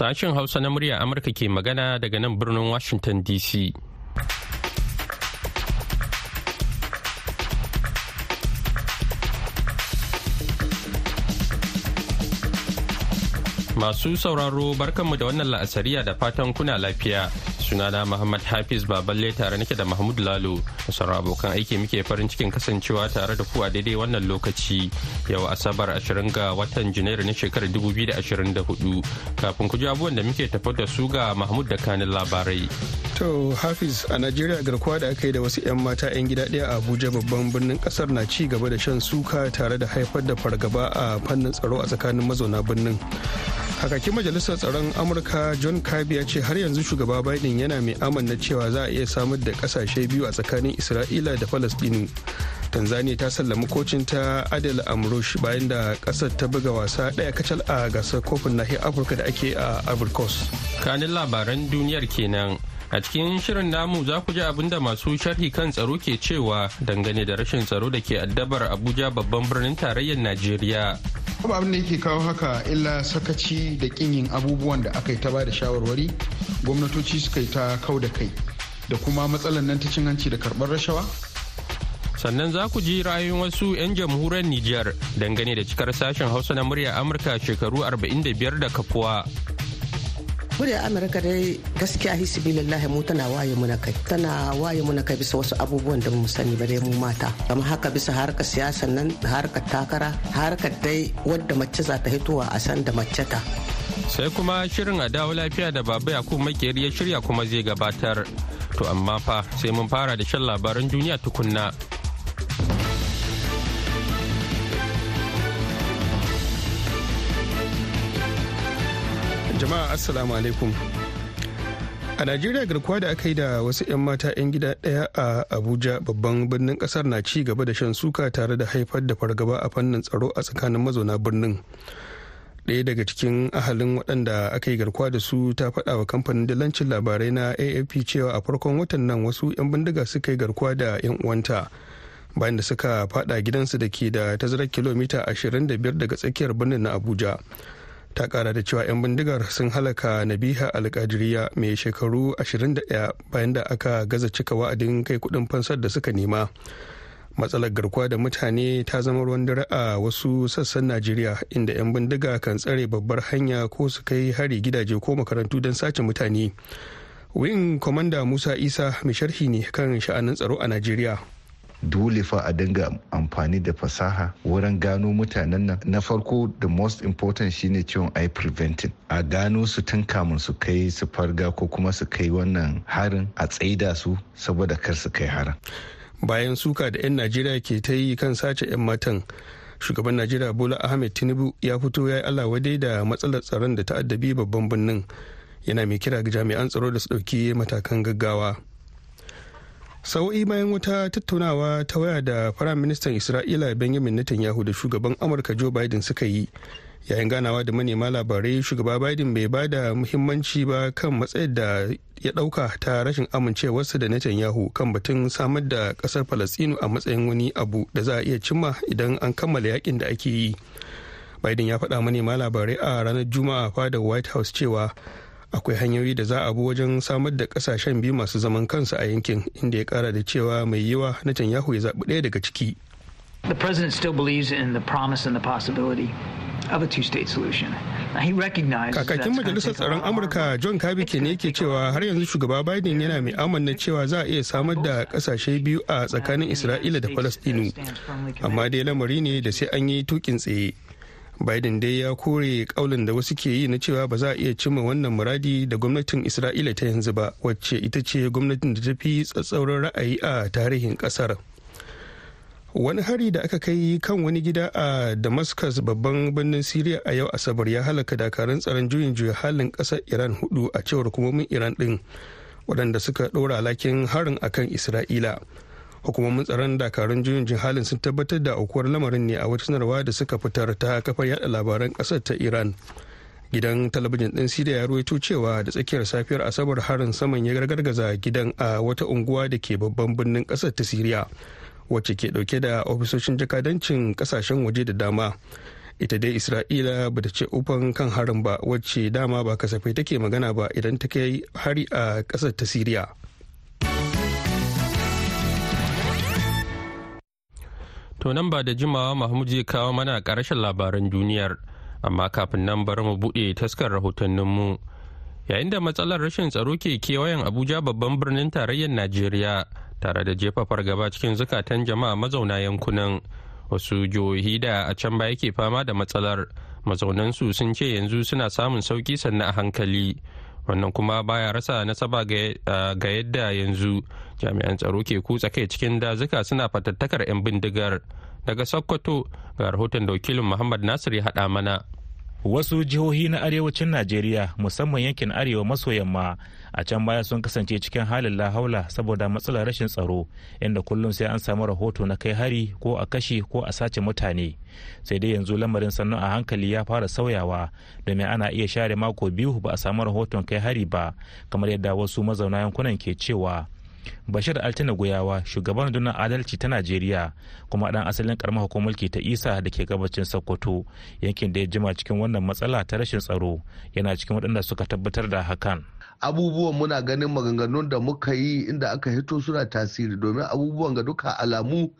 Sashen Hausa na murya Amurka ke magana daga nan birnin Washington DC. Masu sauraro barkanmu da wannan la'asariya da fatan kuna lafiya. Sunana Muhammad Hafiz Baballe tare nake da Mahmud Lalo sauran abokan aiki muke farin cikin kasancewa tare da ku a daidai wannan lokaci yau Asabar 20 ga watan Janairu na shekarar 2024 kafin ku ji abubuwan da muke tafar da su ga Mahmud da kanin labarai. To Hafiz a Najeriya garkuwa da aka yi da wasu 'yan mata 'yan gida ɗaya a Abuja babban birnin ƙasar na ci gaba da shan suka tare da haifar da fargaba a fannin tsaro a tsakanin mazauna birnin. hakakin majalisar tsaron amurka john kirby ya ce har yanzu shugaba biden yana mai amanna cewa za a iya samar da ƙasashe biyu a tsakanin isra'ila da falastinu tanzania ta sallami kocin ta adel amrush bayan da ƙasar ta buga wasa ɗaya kacal a gasar kofin nahiyar afirka da ake a coast. Kanin labaran duniyar kenan. A cikin shirin namu za ku ji abin da masu sharhi kan tsaro ke cewa dangane da rashin tsaro da ke addabar abuja babban birnin tarayyar najeriya. Kuma abin da yake kawo haka illa sakaci da kin yin abubuwan da aka yi ta ba da shawarwari gwamnatoci suka yi ta kau da kai da kuma matsalar nan ta cin hanci da karɓar rashawa sannan za ku ji ra'ayoyin wasu 'yan jamhuriyar Nijar dangane da cikar sashen Hausa na murya Amurka shekaru 45 da kafuwa. Muryar amurka dai gaskiya hisbilillahi mu tana waye muna kai tana waye muna kai bisa wasu abubuwan da mu sani ba dai mu mata. Kamar haka bisa harkar siyasa nan harkar takara harkar dai wadda mace za ta hitowa a san da mace ta. Sai kuma shirin a dawo lafiya da baba yakubu makeri ya shirya kuma zai gabatar. To amma fa sai mun fara da shan labaran duniya tukunna. Assalamu alaikum. A najeriya garkuwa da aka yi da wasu 'yan mata 'yan gida ɗaya a abuja babban birnin ƙasar na ci gaba da shan suka tare da haifar da fargaba a fannin tsaro a tsakanin mazauna birnin. Ɗaya daga cikin ahalin waɗanda aka yi garkuwa da su ta faɗa wa kamfanin dalancin labarai na afp cewa a farkon watan nan wasu 'yan bindiga suka yi garkuwa da 'yan uwanta bayan da suka faɗa gidansu da ke da tazarar kilomita 25 daga tsakiyar birnin na abuja. Ta kara da cewa 'yan bindigar sun halaka nabiha alkadiriya mai shekaru 21 bayan da aka gaza cika wa'adin kai kuɗin fansar da suka nema. Matsalar garkuwa da mutane ta zama ruwan dare a wasu sassan najeriya inda 'yan bindiga kan tsare babbar hanya ko su kai hari gidaje ko makarantu don sace mutane. Wing kwamanda musa isa mai sharhi ne kan sha'anin tsaro a najeriya. Dole fa a dinga amfani da fasaha wurin gano mutanen nan. Na farko the most important shine ciwon ai preventing. A gano su tun kamun su kai su farga ko kuma su kai wannan harin a tsaida su saboda kar su kai harin. Bayan suka da 'yan najeriya ke ta yi kan sace 'yan matan shugaban najeriya bola ahmed tinubu ya fito ya yi allah wadai da matsalar tsaron da ta'addabi babban birnin. Yana mai kira ga jami'an tsaro da su ɗauki matakan gaggawa. Sau'i bayan wata tattaunawa ta waya da ministan isra'ila benjamin netanyahu da shugaban amurka joe biden suka yi yayin ganawa da manema labarai shugaba biden bai ba da muhimmanci ba kan matsayin da ya ɗauka ta rashin amincewarsa da netanyahu kan batun samar da ƙasar falastinu a matsayin wani abu da za a iya cimma idan an kammala yaƙin da ake yi. Biden ya faɗa manema labarai a ranar juma'a fadar white house cewa akwai hanyoyi da za a bi wajen samar da ƙasashen biyu masu zaman kansu a yankin inda ya kara da cewa mai yiwa Netanyahu ya zaɓi ɗaya daga ciki. The president still believes in the promise and the possibility of a two-state solution. Kakakin Majalisar Tsaron Amurka John Kirby ke ne yake cewa har yanzu shugaba Biden yana mai amanna cewa za a iya samar da ƙasashe biyu a tsakanin Isra'ila da Falastinu. Amma dai lamari ne da sai an yi tukin tsaye. Biden dai ya kore kaulin da wasu ke yi na cewa ba za a iya cimma wannan muradi da gwamnatin isra'ila ta yanzu ba wacce ita ce gwamnatin da ta fi tsatsauran ra'ayi a tarihin ƙasar wani hari da aka kai kan wani gida a damascus babban birnin syria a yau asabar ya halaka dakarun tsaron juyin juya halin ƙasar iran huɗu a cewar hukumomin iran din waɗanda suka ɗora lakin harin akan isra'ila. Hukumomin tsaron dakarun juyin halin sun tabbatar da aukuwar lamarin ne a wata sanarwa da suka fitar ta kafar yada labaran ƙasar ta iran. Gidan talabijin din sida ya ruwaito cewa da tsakiyar safiyar asabar harin saman ya gargaza gidan a wata unguwa da ke babban birnin ƙasar ta siriya wacce ke ɗauke da ofisoshin jakadancin ƙasashen waje da dama. Ita dai isra'ila ba ta ce ufan kan harin ba wacce dama ba kasafai take magana ba idan ta kai hari a ƙasar ta siriya. To nan ba da jimawa mahmud zai kawo mana ƙarshen labaran duniyar amma kafin nan bari mu buɗe taskar rahotanninmu. Yayin da matsalar rashin tsaro ke kewayen abuja babban birnin tarayyar najeriya tare da jefa fargaba cikin zukatan jama'a mazauna yankunan wasu jihohi da a can baya ke fama da matsalar. Mazaunansu sun ce yanzu suna samun sauƙi sannan a hankali. Wannan kuma baya rasa nasaba ga yadda yanzu jami'an tsaro ke kutsa kai cikin dazuka suna fatattakar 'yan bindigar. Daga sokoto ga rahoton da wakilin muhammad nasir ya haɗa mana. Wasu jihohi na arewacin najeriya musamman yankin arewa maso yamma a can baya sun kasance cikin halin lahaula saboda matsalar rashin tsaro inda kullum sai an samu rahoto na kai hari ko a kashe ko a sace mutane. Sai dai yanzu lamarin sannu a hankali ya fara sauyawa domin ana iya share mako biyu ba a samu rahoton kai hari ba kamar yadda wasu mazauna yankunan ke cewa. Bashir altina goyawa shugaban rundunar adalci ta najeriya kuma dan asalin karamar hukumar ta isa da ke gabacin sokoto. Yankin da ya jima cikin wannan matsala ta rashin tsaro yana cikin waɗanda suka tabbatar da hakan. Abubuwan muna ganin maganganun da muka yi inda aka hito suna tasiri domin abubuwan ga duka alamu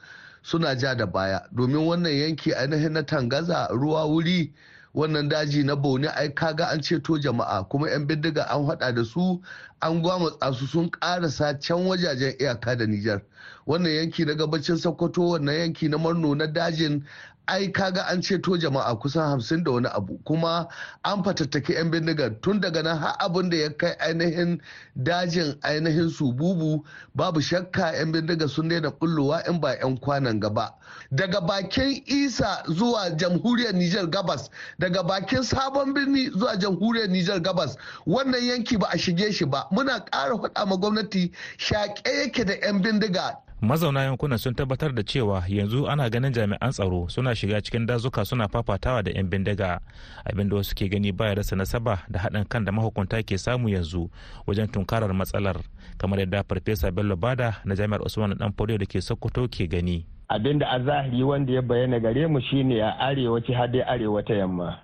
suna ja da baya. Domin wannan yanki ainihin na tangaza ruwa wuri wannan daji na bauni ai kaga an ceto jama'a kuma 'yan bindiga an hada da su an gwamutsa su sun karasa can wajajen iyaka da nijar. Wannan yanki na gabacin sokoto wannan yanki na marno na dajin ai kaga an ceto jama'a kusan hamsin da wani abu kuma an fatattaki 'yan bindigar tun daga nan har abin da ya kai ainihin dajin ainihin su bubu babu shakka 'yan bindiga sun daina bullowa in ba 'yan kwanan gaba. Daga bakin isa zuwa jamhuriyar nijar gabas daga bakin sabon birni zuwa jamhuriyar nijar gabas wannan yanki ba a shige shi ba. Muna ƙara faɗa ma gwamnati shaƙe yake da 'yan bindiga. mazauna yankunan sun tabbatar da cewa yanzu ana ganin jami'an tsaro suna shiga cikin dazuka suna fafatawa da 'yan bindiga. Abin da wasu ke gani baya rasa nasaba da haɗin kan da mahukunta ke samu yanzu wajen tunkarar matsalar kamar yadda farfesa bello ba da na jami'ar usman dan da ke sokoto ke gani. Abin da a zahiri wanda ya bayyana gare mu shine a arewaci har dai arewa ta yamma.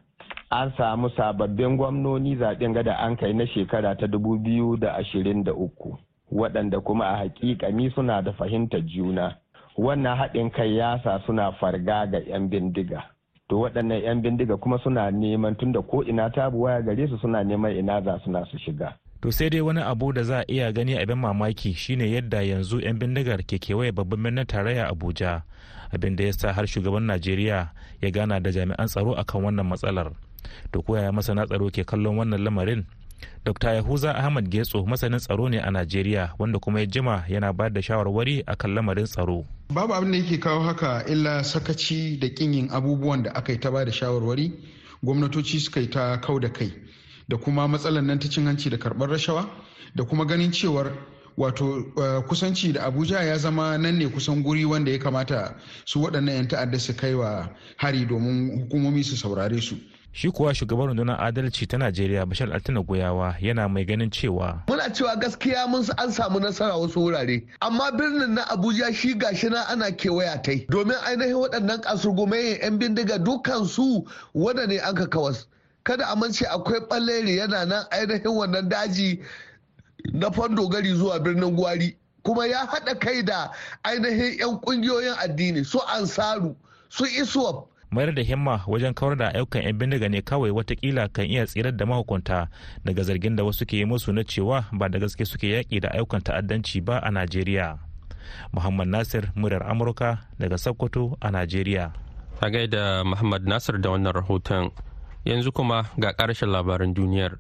An samu sababbin gwamnoni zaɓen gada an kai na shekara ta 2023 waɗanda kuma a hakikani suna da fahimtar juna. Wannan haɗin kai ya sa suna farga ga 'yan bindiga. To waɗannan 'yan bindiga kuma suna neman tunda ko ina ta waya gare su suna neman ina za suna su shiga. To sai dai wani abu da za a iya gani abin mamaki shine yadda yanzu 'yan bindigar ke kewaye babban birnin tarayya abuja. Abin da ya sa har shugaban najeriya ya gana da jami'an tsaro akan wannan matsalar. To koyaya masana tsaro ke kallon wannan lamarin? Dr. Yahuza Ahmad Getso masanin tsaro ne a Najeriya wanda kuma ya jima yana ba da shawarwari a kan lamarin tsaro. Babu abin da yake kawo haka illa sakaci da kin yin abubuwan da aka yi ta ba da shawarwari gwamnatoci suka yi ta kau da kai da kuma matsalar nan ta cin hanci da karɓar rashawa da kuma ganin cewar wato kusanci da abuja ya zama nan ne kusan guri wanda ya kamata su waɗannan 'yan ta'adda su kai wa hari domin hukumomi su saurare su shi kuwa shugaban rundunar adalci ta najeriya bashar altina goyawa yana mai ganin cewa muna cewa gaskiya mun an samu nasara wasu wurare amma birnin na abuja shi gashi na ana kewaya tai domin ainihin waɗannan kasurgumayen 'yan bindiga dukkan su wanda ne an ka kawas? Kada a mance akwai ɓalleri yana nan ainihin wannan daji na fandogari zuwa birnin gwari kuma ya haɗa kai da ainihin 'yan ƙungiyoyin addini su ansaru su iswap mayar da himma wajen kawar da ayyukan 'yan bindiga ne kawai wataƙila kan iya tsirar da mahukunta daga zargin da wasu ke yi musu na cewa ba da gaske suke yaƙi da ayyukan ta'addanci ba a najeriya. Muhammad nasir muryar amurka daga sokoto a najeriya. A gaida muhammad nasir da wannan rahoton. Yanzu kuma ga ƙarshen labaran duniyar.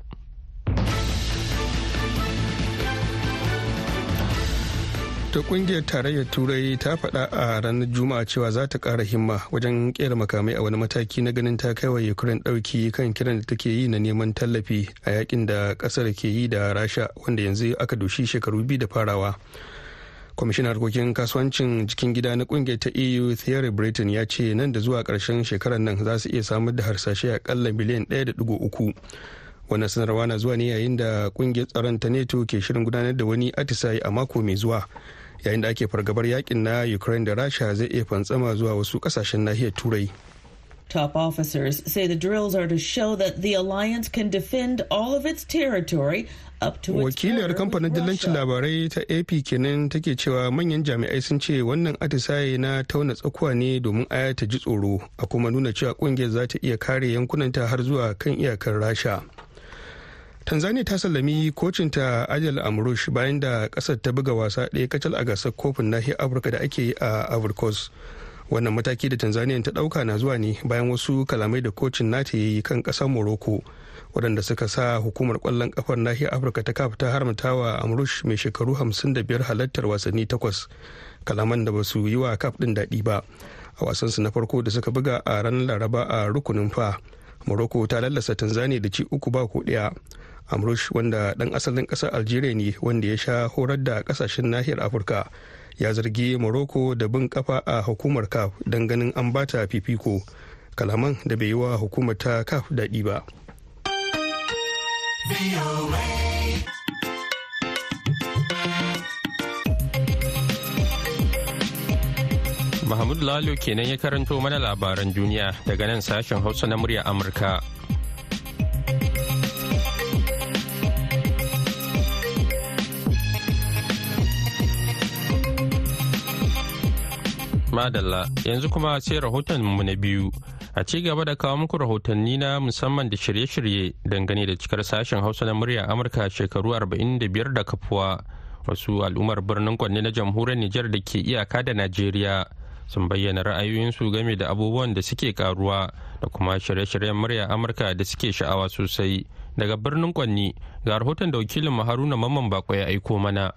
Ta ƙungiyar tarayyar turai ta faɗa a ranar juma'a cewa za ta ƙara himma wajen kera makamai a wani mataki na ganin ta kai wa ukraine ɗauki kan kiran da take yi na neman tallafi a yaƙin da ƙasar ke yi da rasha wanda yanzu aka doshi shekaru biyu da farawa. Kwamishinan harkokin kasuwancin cikin gida na ƙungiyar ta eu thierry britain ya ce nan da zuwa ƙarshen shekarar nan za su iya samar da harsashe akalla miliyan 1.3 wannan sanarwa na zuwa ne yayin da ƙungiyar tsaron ta neto ke shirin gudanar da wani atisaye a mako mai zuwa. Yayin da ake fargabar yaƙin na ukraine da rasha zai iya fantsama zuwa wasu ƙasashen nahiyar turai. Top officers say the drills are to show that the alliance can defend all of its territory wakiliyar kamfanin dillancin labarai ta ap kenan take cewa manyan jami'ai sun ce wannan atisaye na tauna tsakuwa ne domin aya ta ji tsoro a kuma nuna cewa ƙungiyar za ta iya kare yankunanta har zuwa kan iyakar rasha. Tanzania ta sallami kocinta ajal amrush bayan da ƙasar ta buga wasa ɗaya kacal a gasar kofin nahiyar afirka da ake yi a africos wannan mataki da tanzania ta ɗauka na zuwa ne bayan wasu kalamai da kocin nata yi kan ƙasar morocco waɗanda suka sa hukumar ƙwallon ƙafar nahiyar afirka ta kafa ta haramta wa amrush mai shekaru 55 halartar wasanni takwas kalaman da ba su yi wa kaf ɗin daɗi ba. A wasansu na farko da suka buga a ranar laraba a rukunin fa morocco ta lallasa tanzania da ci uku ba ko ɗaya. Amrush wanda ɗan asalin ƙasar algeria ne wanda ya sha horar da ƙasashen nahiyar afirka. Ya zargi morocco da bin kafa a hukumar caf don ganin an bata fifiko. Kalaman da bai yi wa hukumar ta caf daɗi ba. Mahmud Lalo kenan ya karanto mana labaran duniya daga nan sashen Hausa na murya Amurka. Madalla yanzu kuma sai rahoton mu na biyu. A ci gaba da kawo muku rahotanni na musamman da shirye-shirye dangane da cikar sashen Hausa na murya Amurka shekaru 45 da kafuwa. Wasu al'ummar birnin kwanne na jamhuriyar Nijar da ke iyaka da Najeriya sun bayyana ra'ayoyinsu game da abubuwan da suke karuwa da kuma shirye-shiryen murya Amurka da suke sha'awa sosai. Daga birnin kwanni ga rahoton da wakilin Haruna Mamman Bako ya aiko mana.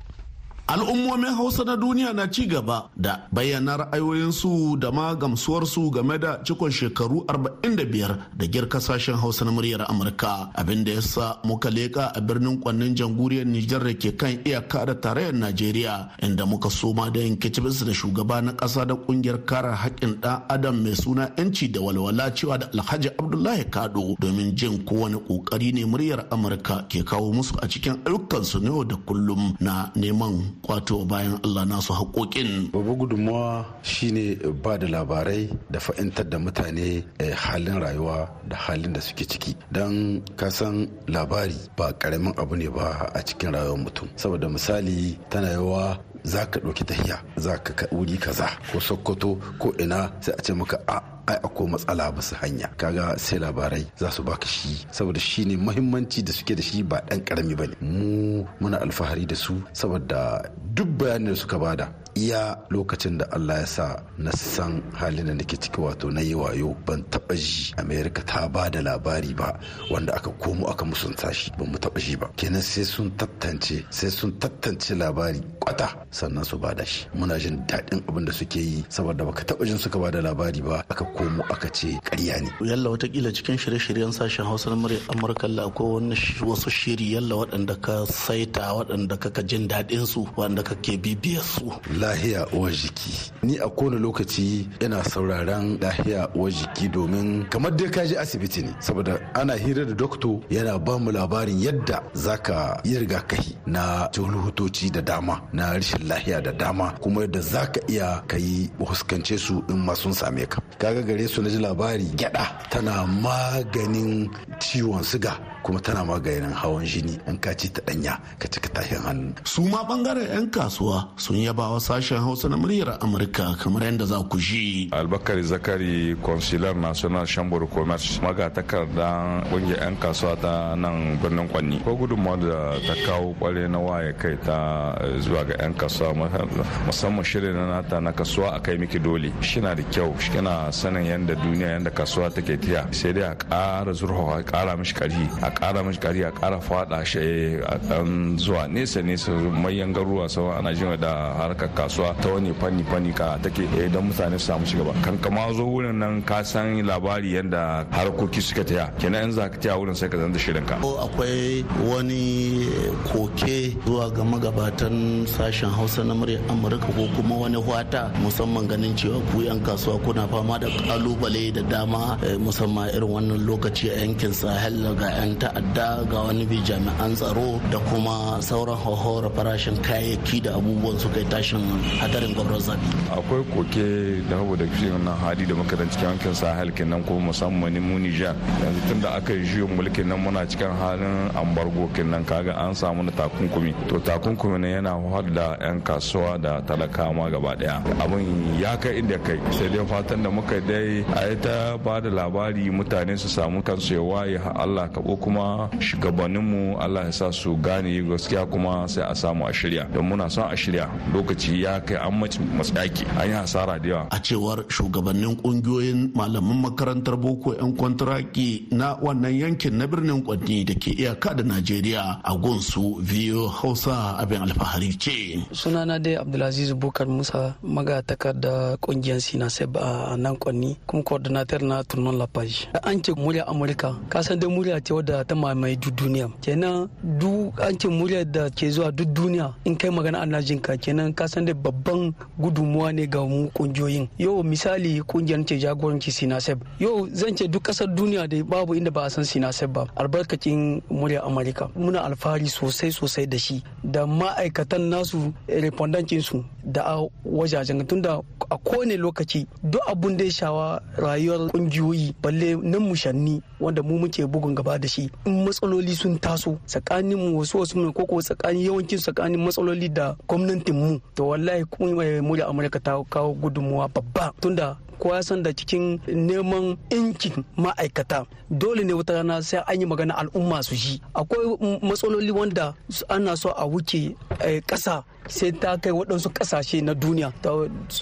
Al'ummomin hausa na duniya na ci gaba da bayyana ra'ayoyinsu da ma gamsuwarsu game da cikon shekaru 45 da girka sashen hausa na muryar amurka. Abin da ya sa muka leka a birnin kwannin jamhuriyar nijar da ke kan iyaka da tarayyar najeriya inda muka soma da yin kicibis da shugaba na ƙasa da ƙungiyar kare haƙƙin ɗan adam mai suna yanci da walwala cewa da alhaji abdullahi kado domin jin kowane ƙoƙari ne muryar amurka ke kawo musu a cikin ayyukansu na yau da kullum na neman kwato bayan Allah nasu haƙoƙin. Babu gudunmawa shine ba da labarai da fa'intar da mutane halin rayuwa da halin da suke ciki. Don kasan labari ba ƙaramin abu ne ba a cikin rayuwar mutum. Saboda misali tana yawa za ka ɗauki tahiya za ka wuri kaza ko sokoto ko ina sai a ce maka a ai akwai matsala ba su hanya. Kaga sai labarai za su baka shi saboda shi ne muhimmanci da suke da shi ba dan ƙarami ba ne mu muna alfahari da su saboda duk bayanin da suka ba da iya lokacin da Allah ya sa na san halin da nake ciki wato na yi wayo ban taba ji America ta ba da labari ba wanda aka komo aka musunta shi ban mu taba ji ba. Kenan sai sun tattance sai sun tattance labari kwata sannan su ba da shi. Muna jin daɗin abin da suke yi saboda baka taba jin suka ba da labari ba aka komo aka ce ƙarya ne. Yalla wataƙila cikin shirye-shiryen sashen hausa na murya amurka la akwai wasu shiri yalla waɗanda ka saita waɗanda kaka jin daɗin su waɗanda kake bibiyar su. Lahiya uwar jiki. Ni a kowane lokaci yana sauraron lahiya uwar jiki domin kamar dai ka je asibiti ne saboda ana hira da dokto yana ba mu labarin yadda zaka yi rigakafi na hutoci da dama na rashin lahiya da dama kuma yadda zaka iya ka yi huskance su in ma sun same ka. Kaga gare su na ji labari gyada tana maganin ciwon siga kuma tana maganin hawan jini. In ka ci ta danya ka cika tashin hannu. Su ma ɓangaren 'yan kasuwa sun yaba wa sashen hausa na muryar amurka kamar yadda za ku ji. Albakari zakari consular national chamber of commerce magatakarda ƙungiyar 'yan kasuwa ta nan birnin kwanni. Ko gudunmawa da ta kawo kwale na waye kai ta zuwa ga 'yan kasuwa musamman shirin na nata na kasuwa a kai miki dole. Shi na da kyau shi kana sanin yadda duniya yadda kasuwa take tiya sai dai a ƙara zurfafa a ƙara mishi ƙarfi a ƙara mishi ƙarfi a ƙara faɗa shi a ɗan zuwa nesa nesa manyan garuruwa sauran ana jin da harkar kasuwa ta wani fanni fanni ka take don mutane su samu shigaba kan kama zo wurin nan ka san labari yadda harkoki suka taya kenan in za ka taya wurin sai ka zanta shirin ka. Akwai wani koke zuwa ga magabatan sashen hausa na murya amurka ko kuma wani wata musamman ganin cewa ku yan kasuwa kuna fama da ƙalubale da dama musamman irin wannan lokaci a yankin sahel ga yan ta'adda ga wani bi jami'an tsaro da kuma sauran hauhawar farashin kayayyaki da abubuwan su kai tashin hadarin gwamnan zabi. Akwai koke da hawa da shi wannan hali da muka cikin yankin sahel kenan ko musamman mu nijar yanzu tun da aka yi juyin mulkin nan muna cikin halin ambargo kenan kaga an samu na takunkumi. To takunkumi ne yana da 'yan kasuwa da talakawa gaba ɗaya abin ya kai inda kai. Sai dai fatan da muka dai a yi ta ba da labari mutane su samu kansu ya waye Allah kabo kuma shugabanninmu Allah ya sa su gane gaskiya kuma sai a samu a shirya. Don muna son a shirya. Lokaci ya kai an mace matsaki an yi hasara da yawa. A cewar shugabannin ƙungiyoyin malaman makarantar boko 'yan kwantaraki na wannan yankin na birnin kwanni da ke iyaka da najeriya a gunsu biyu hausa abin alfahari ce. Sunana dai abdulaziz bukar musa magatakar da ƙungiyar sinaseb a nan kwanni. Kuma coordinator na turnon lafaji an ce murya amurka kasan dai murya ce wadda ta mamaye duk duniya. Kenan duk an ce murya da ke zuwa duk duniya in kai magana ana jin ka. Kenan kasan dai babban gudunmuwa ne ga mu ƙungiyoyin. Yau misali ƙungiyar ce jagoranci sinaseb yau zan ce duk ƙasar duniya da babu inda ba a san sinaseb ba. Albarkacin murya amurka. Muna alfahari sosai sosai da shi. Da ma'aikatan nasu respondancin su da a wajajen. Tunda a kowane lokaci duk abun da ya shawa rayuwar kungiyoyi balle nan mushanni wanda mu muke bugun gaba da shi. In matsaloli sun taso tsakanin mu wasu wasu ne koko tsakanin yawancin tsakanin matsaloli da gwamnatin mu to wallahi murya amurka ta kawo gudunmuwa babba. Tunda kowa ya san da cikin neman inkin ma'aikata dole ne wata rana sai an yi magana al'umma su shi akwai matsaloli wanda ana so a wuce ƙasa sai ta kai waɗansu ƙasashe na duniya.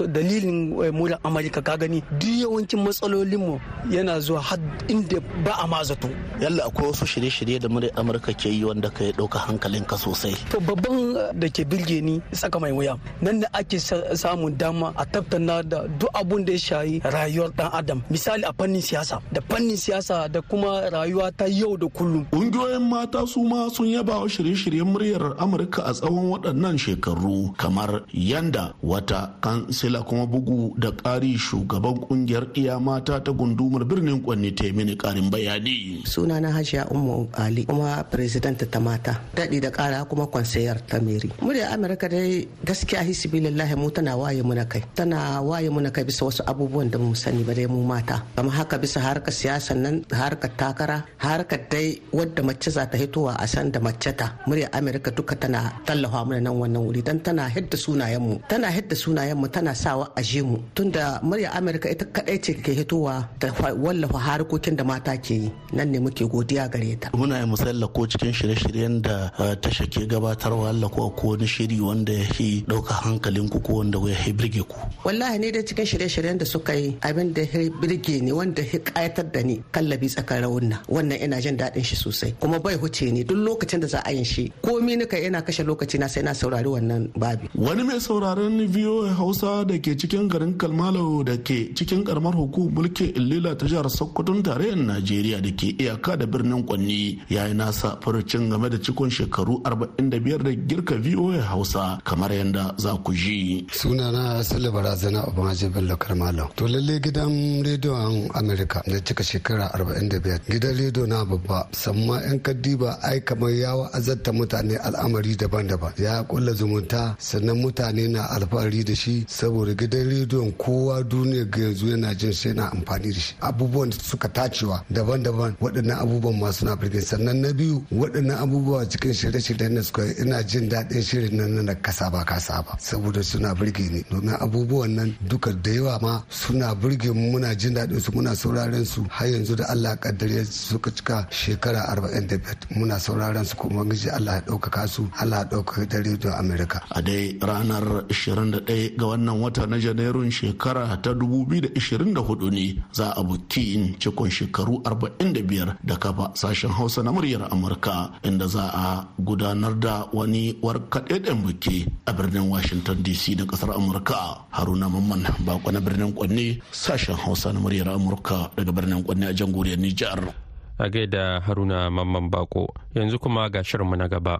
Dalilin muryar amurka ka gani duk yawancin matsalolinmu yana zuwa har inda ba a ma zato. Yalla akwai wasu shirye-shirye da muryar amurka ke yi wanda ka ɗauka hankalinka sosai. To babban da ke birge ni saka mai wuya. Nan da ake samun dama a tattauna da duk abun da ya shayi rayuwar dan adam. Misali a fannin siyasa da fannin siyasa da kuma rayuwa ta yau da kullum. Ƙungiyoyin mata su ma sun yaba wa shirye-shiryen muryar amurka a tsawon waɗannan shekaru. Kamar yanda wata kansila kuma bugu da ƙari shugaban ƙungiyar iya mata ta gundumar birnin kwanne ta mini ƙarin bayani. Sunana hajiya ummu ali kuma president ta mata. Daɗi da ƙara kuma kwansayar ta meri. Muryar amurka dai gaskiya hisibilillahi mu tana waye muna kai. Tana waye muna kai bisa wasu abubuwan da mu sani ba dai mu mata. Kamar haka bisa harkar siyasa nan harkar takara harkar dai wadda mace za ta hitowa a san da mace ta. Muryar amurka duka tana tallafa mana nan wannan wuri dan tana hidda sunayen mu tana hidda sunayen mu tana sawa a mu. Tunda muryar amurka ita kadai ce ke hitowa da wallafa harkokin da mata ke yi. Nan ne muke godiya gare ta. Muna yi musalla ko cikin shirye-shiryen da tasha ke gabatarwa Allah ko ko wani shiri wanda ya fi ɗauka hankalin ku ko wanda ya birge ku. Wallahi ne da cikin shirye-shiryen da suka yi abin da ya birge ni wanda ya kayatar da ni kallabi tsakar rawunna wannan ina jin daɗin shi sosai. Kuma bai huce ni duk lokacin da za a yin shi komi nika ina kashe lokaci na sai na saurari wannan babi wani mai sauraron VOA Hausa da ke cikin garin Kalmalo da ke cikin karamar hukumar mulki Illila ta jihar Sokoton tarayyar Najeriya da ke iyaka da birnin Kwanni ya yi nasa furucin game da cikon shekaru 45 da girka VOA Hausa kamar yadda za ku ji. Sunana Sule Barazana Obamaji Bello Kalmalo. To lalle gidan rediyon Amerika na cika shekara 45 gidan rediyo na babba samma 'yan kaddiba ai kamar ya wa'azarta mutane al'amari daban-daban ya kulla zumunta sannan mutane na alfahari da shi saboda gidan rediyon kowa duniya ga yanzu yana jin sai na amfani da shi. Abubuwan da suka tacewa daban-daban waɗannan abubuwan masu na birge sannan na biyu waɗannan abubuwa cikin shirye-shiryen na suka ina jin daɗin shirin nan na kasa ba kasa ba saboda suna birge ni. Domin abubuwan nan duka da yawa ma suna birge mu muna jin daɗin su muna sauraren su. Har yanzu da Allah kaddare suka cika shekara 45 muna sauraren su kuma giji Allah ya ɗaukaka su Allah ya ɗaukaka da rediyon Amerika. A dai ranar 21 ga wannan wata na Janairun shekara ta 2024 ne za a buki cikon shekaru 45 da kafa sashen Hausa na muryar Amurka inda za a gudanar da wani warkaɗeɗen buki a birnin Washington DC da ƙasar Amurka. Haruna Mamman bako na birnin Kwanne sashen Hausa na muryar Amurka daga birnin Kwanne a jamhuriyar Nijar. A gaida Haruna Mamman Bako yanzu kuma ga shirinmu na gaba.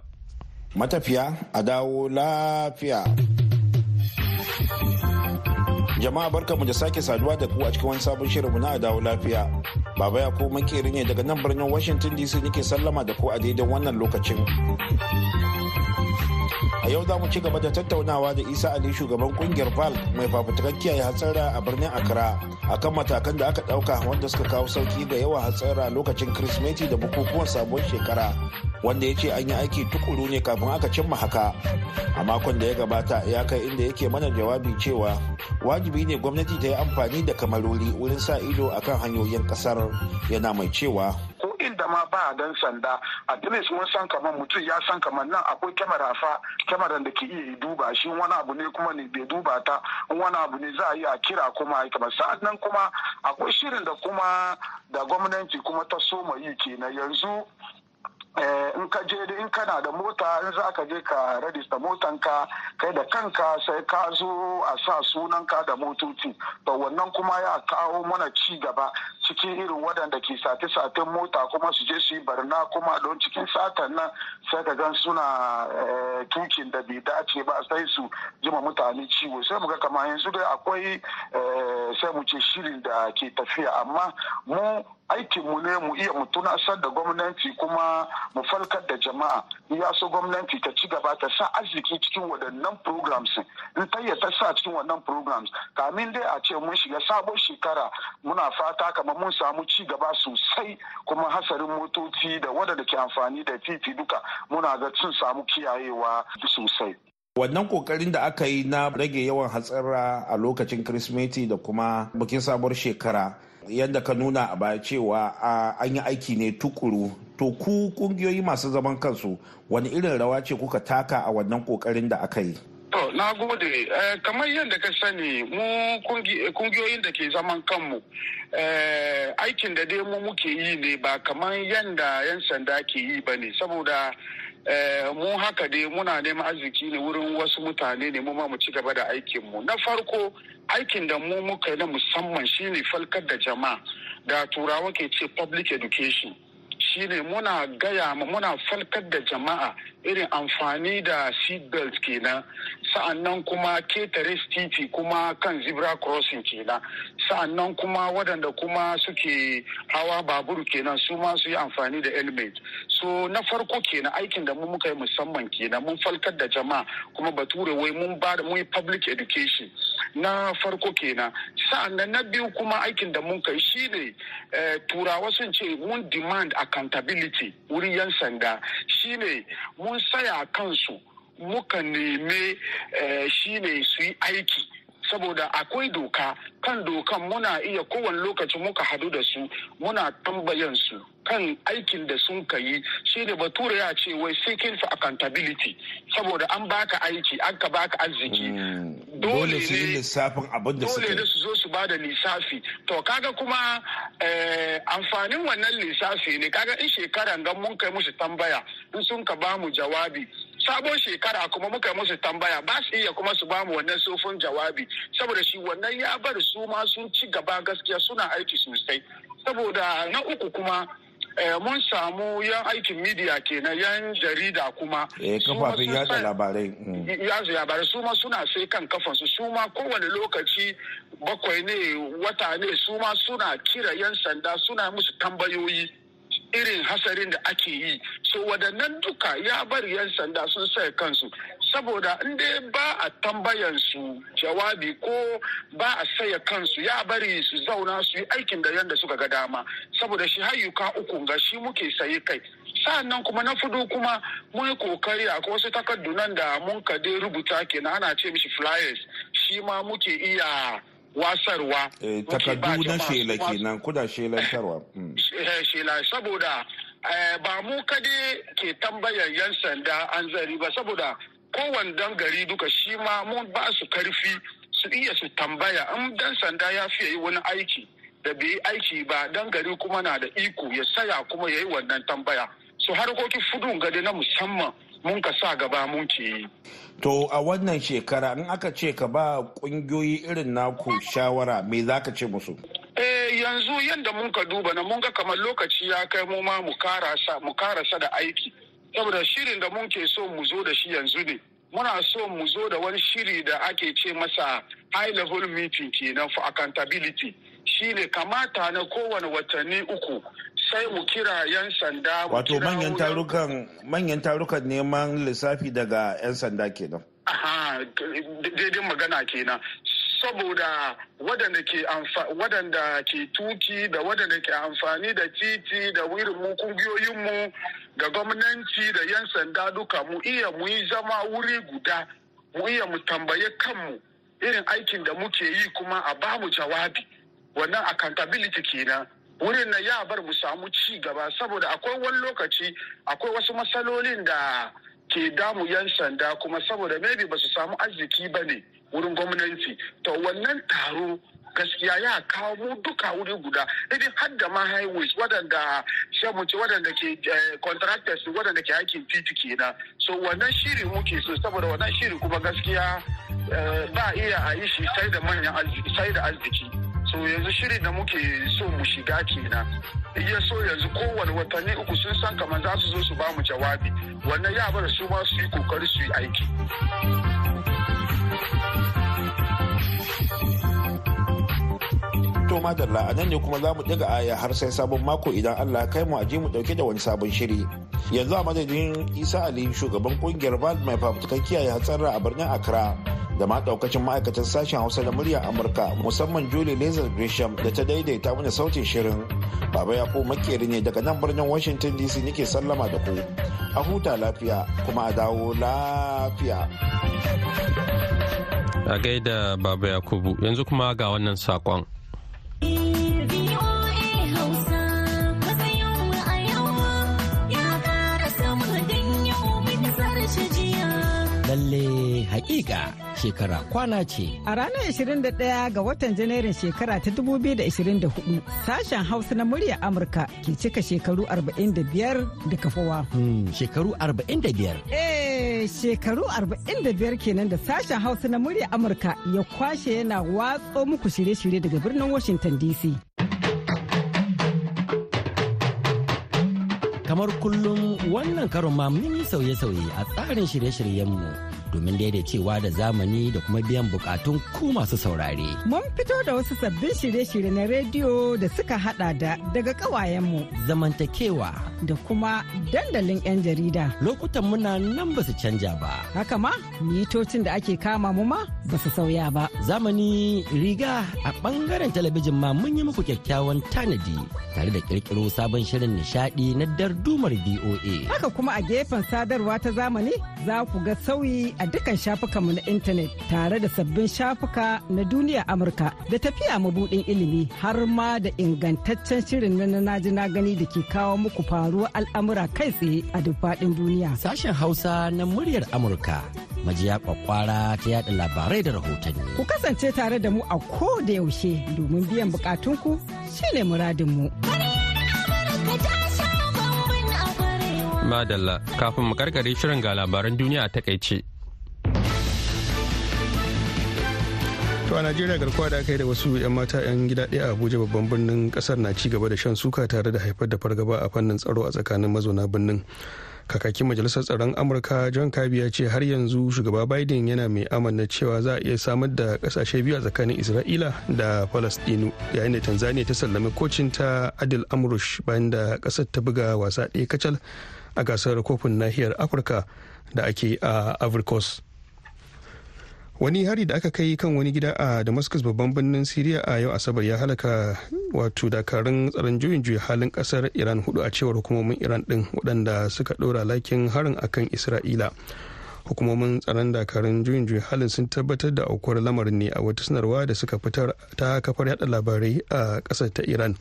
Matafiya a dawo lafiya. Jama'a barkamu da sake saduwa da ku a cikin wani sabon shirinmu na dawo lafiya. Baba ya ko makeri ne daga nan birnin Washington DC nake sallama da ku a daidai wannan lokacin. a yau za mu ci gaba da tattaunawa da isa ali shugaban ƙungiyar val mai fafutukar kiyaye hatsara a birnin accra akan matakan da aka ɗauka wanda suka kawo sauƙi ga yawan hatsara lokacin kirsimeti da bukukuwan sabon shekara wanda ya ce an yi aiki tukuru ne kafin aka cimma haka. A makon da ya gabata ya kai inda yake mana jawabi cewa wajibi ne gwamnati ta yi amfani da kamarori wurin sa ido akan hanyoyin ƙasar yana mai cewa ko inda ma ba dan sanda a least mun san kamar mutum ya san kamar nan akwai kyamara fa kyamaran da ke iya duba shi. Wani abu ne kuma ne bai duba ta wani abu ne za a yi a kira kuma a kamar. Sa'annan kuma akwai shirin da kuma da gwamnati kuma ta soma yi kenan. Yanzu in ka je in kana da mota in za ka je ka rajista motanka kai da kanka sai ka zo a sa sunanka da motoci. To wannan kuma ya kawo mana ci gaba. Cikin irin waɗanda ke sate-saten mota kuma su je su yi barna kuma don cikin satan nan sai ka gan suna tukin da bai dace ba sai su jima mutane ciwo. Sai muga kamar yanzu dai akwai sai mu ce shirin da ke tafiya amma mu aikinmu ne mu iya mu tunasar da gwamnati kuma mu falkar da jama'a. Ya so gwamnati ta ci gaba ta sa arziki cikin waɗannan programs. In ta ta sa cikin wannan programs. Kamin dai a ce mun shiga sabon shekara muna fata kamar mun samu ci gaba sosai kuma hasarin motoci da waɗanda ke amfani da titi duka muna ga sun samu kiyayewa sosai. Wannan ƙoƙarin da aka yi na rage yawan hatsara a lokacin kirsimeti da kuma bikin sabuwar shekara yadda ka nuna a baya cewa an yi aiki ne tukuru to ku kungiyoyi masu zaman kansu wani irin rawa ce kuka taka a wannan ƙoƙarin da aka yi? Na gode. kamar yadda ka sani mu ƙungiyoyin da ke zaman kanmu aikin da dai mu muke yi ne ba kamar yadda 'yan sanda ke yi ba ne saboda mu haka dai muna neman arziki ne wurin wasu mutane ne mu ma mu ci gaba da aikinmu. Na farko aikin da mu muka na musamman shine falkar da jama'a da turawa ke ce public education. Shine muna gaya muna falkar da jama'a irin amfani da seatbelt kenan. Sa'annan kuma ƙetare titi kuma kan zebra crossing kenan. Sa'annan kuma waɗanda kuma suke hawa babur kenan su ma su yi amfani da helmet. So na farko kenan aikin da mu muka yi musamman kenan mun falkar da jama'a. Kuma bature wai mun ba mun yi public education. Na farko kenan. Sa'annan na biyu kuma aikin da mun kai shine turawa sun ce mun demand accountability wurin yan sanda. Shine mun saya kansu muka neme shine su yi aiki. Saboda akwai doka. Kan dokan muna iya kowane lokaci muka hadu da su muna tambayan su kan aikin da sun ka yi. Shi ne bature ya ce wai seeking for accountability. Saboda an baka aiki an ka baka arziki. Dole su yi lissafin abin da suka dole ne su zo su ba da lissafi. To kaga kuma amfanin wannan lissafi ne. Kaga in shekaran gan mun kai musu tambaya in sun ka ba mu jawabi sabon shekara kuma muka musu tambaya ba su iya kuma su ba mu wannan sofin jawabi. Saboda shi wannan ya bar su ma sun ci gaba gaskiya suna aiki sosai. Saboda na uku kuma mun samu yan aikin media kenan yan jarida kuma. Kafafen yada labarai yada labarai su ma suna sai kan kafansu. Su ma kowane lokaci bakwai ne wata ne su ma suna kira yan sanda suna musu tambayoyi. Irin hasarin da ake yi. So waɗannan duka ya bari 'yan sanda sun sai kansu. Saboda in dai ba a tambayan su jawabi ko ba a saya kansu ya bari su zauna su yi aikin da yadda suka ga dama. Saboda shi hayyuka uku ga shi muke sayi kai. Sa'annan kuma na fudu kuma mun yi ƙoƙari a wasu takardu nan da mun kade rubuta kenan ana ce mishi flyers. Shi ma muke iya wasarwa. takardu na shela kenan kuda shelantarwa. shela saboda ba mu kade ke tambayar yan sanda an zari ba saboda kowane dan gari duka shi ma mun ba su ƙarfi su iya su tambaya in dan sanda ya fiye yi wani aiki da bai yi aiki ba dan gari kuma na da iko ya saya kuma ya yi wannan tambaya su harkokin fudun gade na musamman mun ka sa gaba mun yi. To a wannan shekara in aka ce ka ba kungiyoyi irin naku shawara me za ka ce musu? Eh yanzu yadda mun ka duba na mun ga kamar lokaci ya kai mu ma mu karasa da aiki. Saboda shirin da mun ke so mu zo da shi yanzu ne. Muna so mu zo da wani shiri da ake ce masa high level meeting kenan for accountability. shine kamata na kowane watanni uku sai mu kira 'yan sanda wato manyan tarukan manyan tarukan neman lissafi daga 'yan sanda kenan. Aha daidai magana kenan. Saboda waɗanda ke waɗanda ke tuƙi da waɗanda ke amfani da titi da irin mu kungiyoyinmu da gwamnati da 'yan sanda duka mu iya mu yi zama wuri guda mu iya mu tambaye kanmu irin aikin da muke yi kuma a ba mu jawabi. Wannan accountability kenan. Wurin na ya bar mu samu ci gaba saboda akwai wani lokaci akwai wasu matsalolin da ke damu 'yan sanda kuma saboda maybe ba su samu arziki ba ne wurin gwamnati. To wannan taro gaskiya ya kawo mu duka wuri guda. Idan har da ma highways waɗanda shamuci waɗanda ke contractors waɗanda ke aikin titi kenan. So wannan shiri muke so saboda wannan shiri kuma gaskiya ba iya a yi shi sai da manyan arziki sai da arziki. So yanzu shiri da muke so mu shiga kenan. Iya so yanzu kowane watanni uku sun san kamar za su zo su ba mu jawabi. Wannan ya bar su ma su yi ƙoƙari su yi aiki. To madalla a nan ne kuma za mu ɗiga aya har sai sabon mako idan allah kai mu aje mu ɗauke da wani sabon shiri. Yanzu a madadin isa ali shugaban ƙungiyar bald mai fafutukan kiyaye hatsarra a birnin accra. Da ma daukacin ma'aikatan sashen hausa da murya amurka musamman julie lazar gresham da ta daidaita mana sautin shirin. Baba ya ko makeri ne daga nan birnin washington dc nake sallama da ku. A huta lafiya kuma a dawo lafiya. A gaida baba yakubu yanzu kuma ga wannan saƙon lalle hakika shekara kwana ce. A ranar 21 ga watan Janairun shekara ta 2024 sashen Hausa na murya Amurka ke cika shekaru 45 da kafawa. Hmm, shekaru 45? Eh, shekaru 45 kenan da sashen Hausa na murya Amurka ya kwashe yana watso muku shirye-shirye daga birnin Washington DC. kamar kullum wannan karon ma mun yi sauye-sauye a tsarin shirye-shiryenmu domin daidaicewa da zamani da kuma biyan bukatun ku masu saurare. Mun fito da wasu sabbin shirye-shirye na rediyo da suka hada da daga kawayenmu. Zamantakewa. Da kuma dandalin 'yan jarida. Lokutan muna nan ba su canja ba. Haka ma, mitocin da ake kama mu ma ba su sauya ba. Zamani riga a ɓangaren talabijin ma mun yi muku kyakkyawan tanadi tare da kirkiro sabon shirin nishadi na dardumar BOA. Haka kuma a gefen sadarwa ta zamani za ku ga sauyi a dukkan shafukanmu na intanet tare da sabbin shafuka na duniya Amurka da tafiya mabudin ilimi har ma da ingantaccen shirin na na ji na gani da ke kawo muku faruwar al'amura kai tsaye a duk faɗin duniya. Sashen Hausa na muryar Amurka majiya kwakwara ta yada labarai da rahotanni. Ku kasance tare da mu a ko da yaushe domin biyan bukatunku shine muradinmu. Madalla kafin mu karkare shirin ga labaran duniya a taƙaice. To a Najeriya garkuwa da aka yi da wasu 'yan mata 'yan gida ɗaya a Abuja babban birnin ƙasar na ci gaba da shan suka tare da haifar da fargaba a fannin tsaro a tsakanin mazauna birnin. Kakakin Majalisar Tsaron Amurka John Kirby ya ce har yanzu shugaba Biden yana mai amanna cewa za a iya samar da ƙasashe biyu a tsakanin Isra'ila da Falastinu yayin da Tanzania ta sallami kocin ta Adil Amrush bayan da ƙasar ta buga wasa ɗaya kacal a gasar kofin nahiyar Afirka da ake a Ivory wani hari da aka kai kan wani gida a damascus babban birnin syria a yau asabar ya halaka wato dakarun tsaron juyin juya halin ƙasar iran huɗu a cewar hukumomin iran din waɗanda suka ɗora lakin harin akan isra'ila hukumomin tsaron dakarun juyin juya halin sun tabbatar da aukuwar lamarin ne a wata sanarwa da suka fitar ta kafar yada labarai a ƙasar ta iran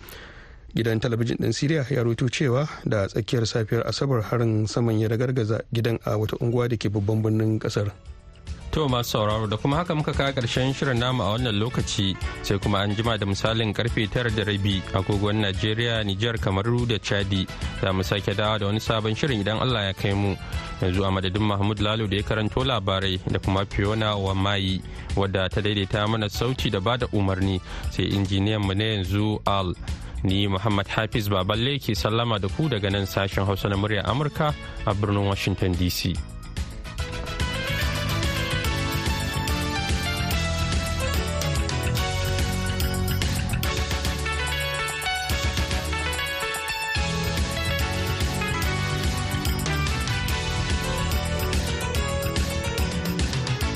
gidan talabijin ɗin syria ya rubuto cewa da tsakiyar safiyar asabar harin saman ya ragargaza gidan a wata unguwa da ke babban birnin ƙasar. To masu sauraro da kuma haka muka kawo ƙarshen shirin namu a wannan lokaci sai kuma an jima da misalin ƙarfe tara da rabi agogon Najeriya, Nijar, Kamaru da Chadi za mu sake dawa da wani sabon shirin idan Allah ya kai mu. Yanzu a madadin Mahmud Lalo da ya karanto labarai da kuma Fiona Wamayi wadda ta daidaita mana sauti da ba da umarni sai injiniyan mu na yanzu Al. Ni Muhammad Hafiz Baballe ke sallama da ku daga nan sashen Hausa na murya Amurka a birnin Washington DC.